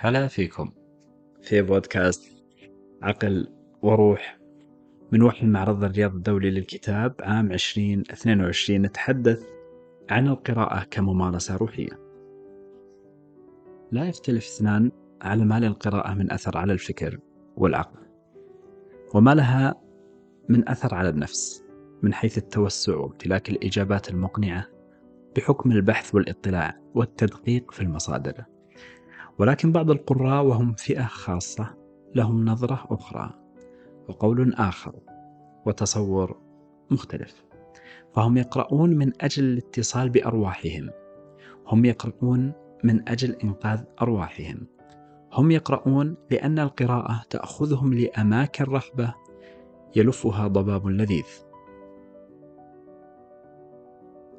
هلا فيكم. في بودكاست عقل وروح من وحي المعرض الرياض الدولي للكتاب عام 2022 نتحدث عن القراءة كممارسة روحية. لا يختلف اثنان على ما للقراءة من أثر على الفكر والعقل وما لها من أثر على النفس من حيث التوسع وامتلاك الإجابات المقنعة بحكم البحث والاطلاع والتدقيق في المصادر. ولكن بعض القراء وهم فئة خاصة لهم نظرة أخرى وقول آخر وتصور مختلف. فهم يقرؤون من أجل الاتصال بأرواحهم. هم يقرؤون من أجل إنقاذ أرواحهم. هم يقرؤون لأن القراءة تأخذهم لأماكن رحبة يلفها ضباب لذيذ.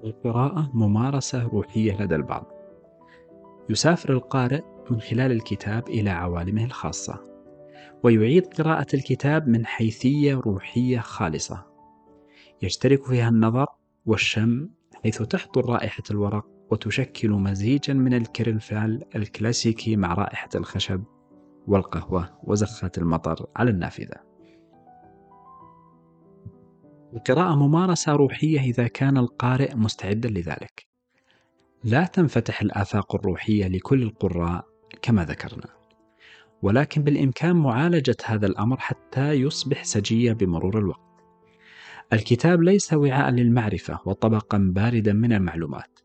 القراءة ممارسة روحية لدى البعض. يسافر القارئ من خلال الكتاب إلى عوالمه الخاصة ويعيد قراءة الكتاب من حيثية روحية خالصة. يشترك فيها النظر والشم حيث تحضر رائحة الورق وتشكل مزيجا من الكرنفال الكلاسيكي مع رائحة الخشب والقهوة وزخات المطر على النافذة. القراءة ممارسة روحية إذا كان القارئ مستعدا لذلك. لا تنفتح الآفاق الروحية لكل القراء كما ذكرنا. ولكن بالإمكان معالجة هذا الأمر حتى يصبح سجية بمرور الوقت. الكتاب ليس وعاء للمعرفة وطبقا باردا من المعلومات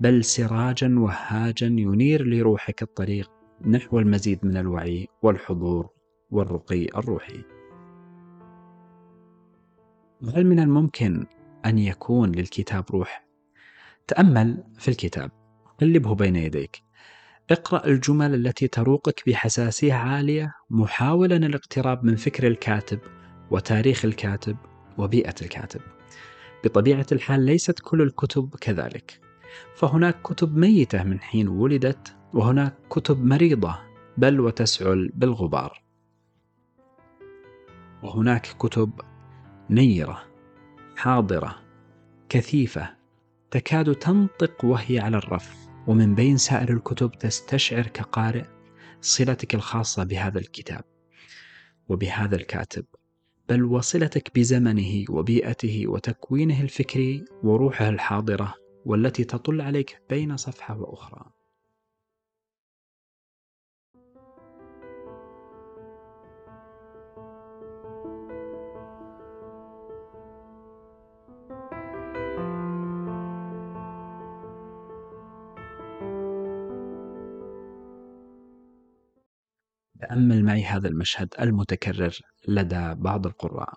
بل سراجا وهاجا ينير لروحك الطريق نحو المزيد من الوعي والحضور والرقي الروحي. هل من الممكن أن يكون للكتاب روح؟ تأمل في الكتاب. قلبه بين يديك. اقرأ الجمل التي تروقك بحساسية عالية محاولا الاقتراب من فكر الكاتب وتاريخ الكاتب وبيئة الكاتب. بطبيعة الحال ليست كل الكتب كذلك، فهناك كتب ميتة من حين ولدت وهناك كتب مريضة بل وتسعل بالغبار. وهناك كتب نيرة حاضرة كثيفة تكاد تنطق وهي على الرف ومن بين سائر الكتب تستشعر كقارئ صلتك الخاصة بهذا الكتاب وبهذا الكاتب بل وصلتك بزمنه وبيئته وتكوينه الفكري وروحه الحاضرة والتي تطل عليك بين صفحة وأخرى. تأمل معي هذا المشهد المتكرر لدى بعض القراء.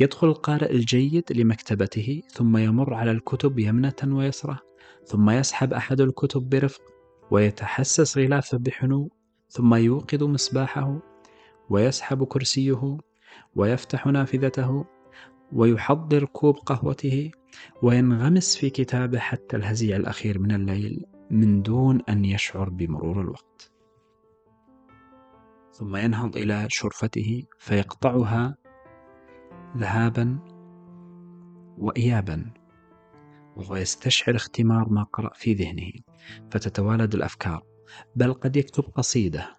يدخل القارئ الجيد لمكتبته ثم يمر على الكتب يمنة ويسرة ثم يسحب أحد الكتب برفق ويتحسس غلافه بحنو ثم يوقظ مصباحه ويسحب كرسيه ويفتح نافذته ويحضر كوب قهوته وينغمس في كتابه حتى الهزيع الأخير من الليل من دون أن يشعر بمرور الوقت. ثم ينهض إلى شرفته فيقطعها ذهابا وإيابا وهو يستشعر اختمار ما قرأ في ذهنه فتتوالد الأفكار. بل قد يكتب قصيدة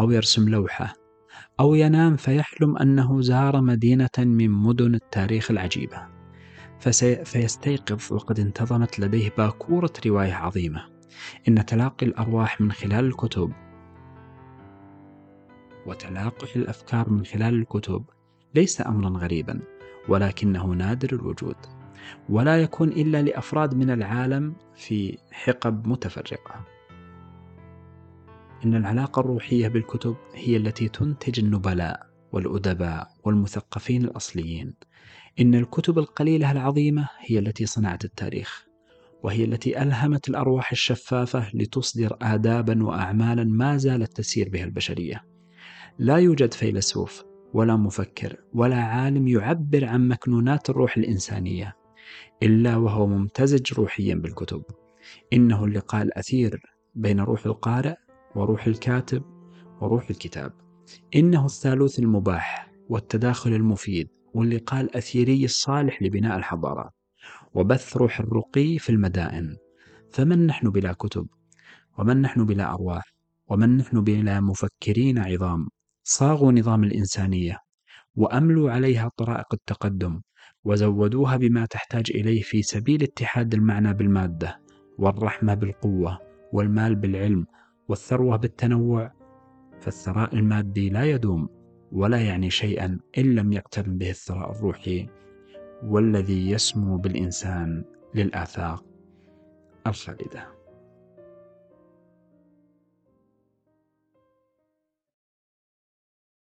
أو يرسم لوحة أو ينام فيحلم أنه زار مدينة من مدن التاريخ العجيبة. فسي... فيستيقظ وقد انتظمت لديه باكورة رواية عظيمة. إن تلاقي الأرواح من خلال الكتب وتلاقح الأفكار من خلال الكتب ليس امرا غريبا ولكنه نادر الوجود. ولا يكون إلا لأفراد من العالم في حقب متفرقة. إن العلاقة الروحية بالكتب هي التي تنتج النبلاء والأدباء والمثقفين الأصليين. إن الكتب القليلة العظيمة هي التي صنعت التاريخ وهي التي ألهمت الأرواح الشفافة لتصدر ادابا واعمالا ما زالت تسير بها البشرية. لا يوجد فيلسوف ولا مفكر ولا عالم يعبر عن مكنونات الروح الإنسانية إلا وهو ممتزج روحيا بالكتب. إنه اللقاء الأثير بين روح القارئ وروح الكاتب وروح الكتاب. إنه الثالوث المباح والتداخل المفيد واللقاء الأثيري الصالح لبناء الحضارات وبث روح الرقي في المدائن. فمن نحن بلا كتب؟ ومن نحن بلا أرواح؟ ومن نحن بلا مفكرين عظام؟ صاغوا نظام الإنسانية وأملوا عليها طرائق التقدم وزودوها بما تحتاج إليه في سبيل اتحاد المعنى بالمادة والرحمة بالقوة والمال بالعلم والثروة بالتنوع. فالثراء المادي لا يدوم ولا يعني شيئا إن لم يقترن به الثراء الروحي والذي يسمو بالإنسان للآفاق الخالدة.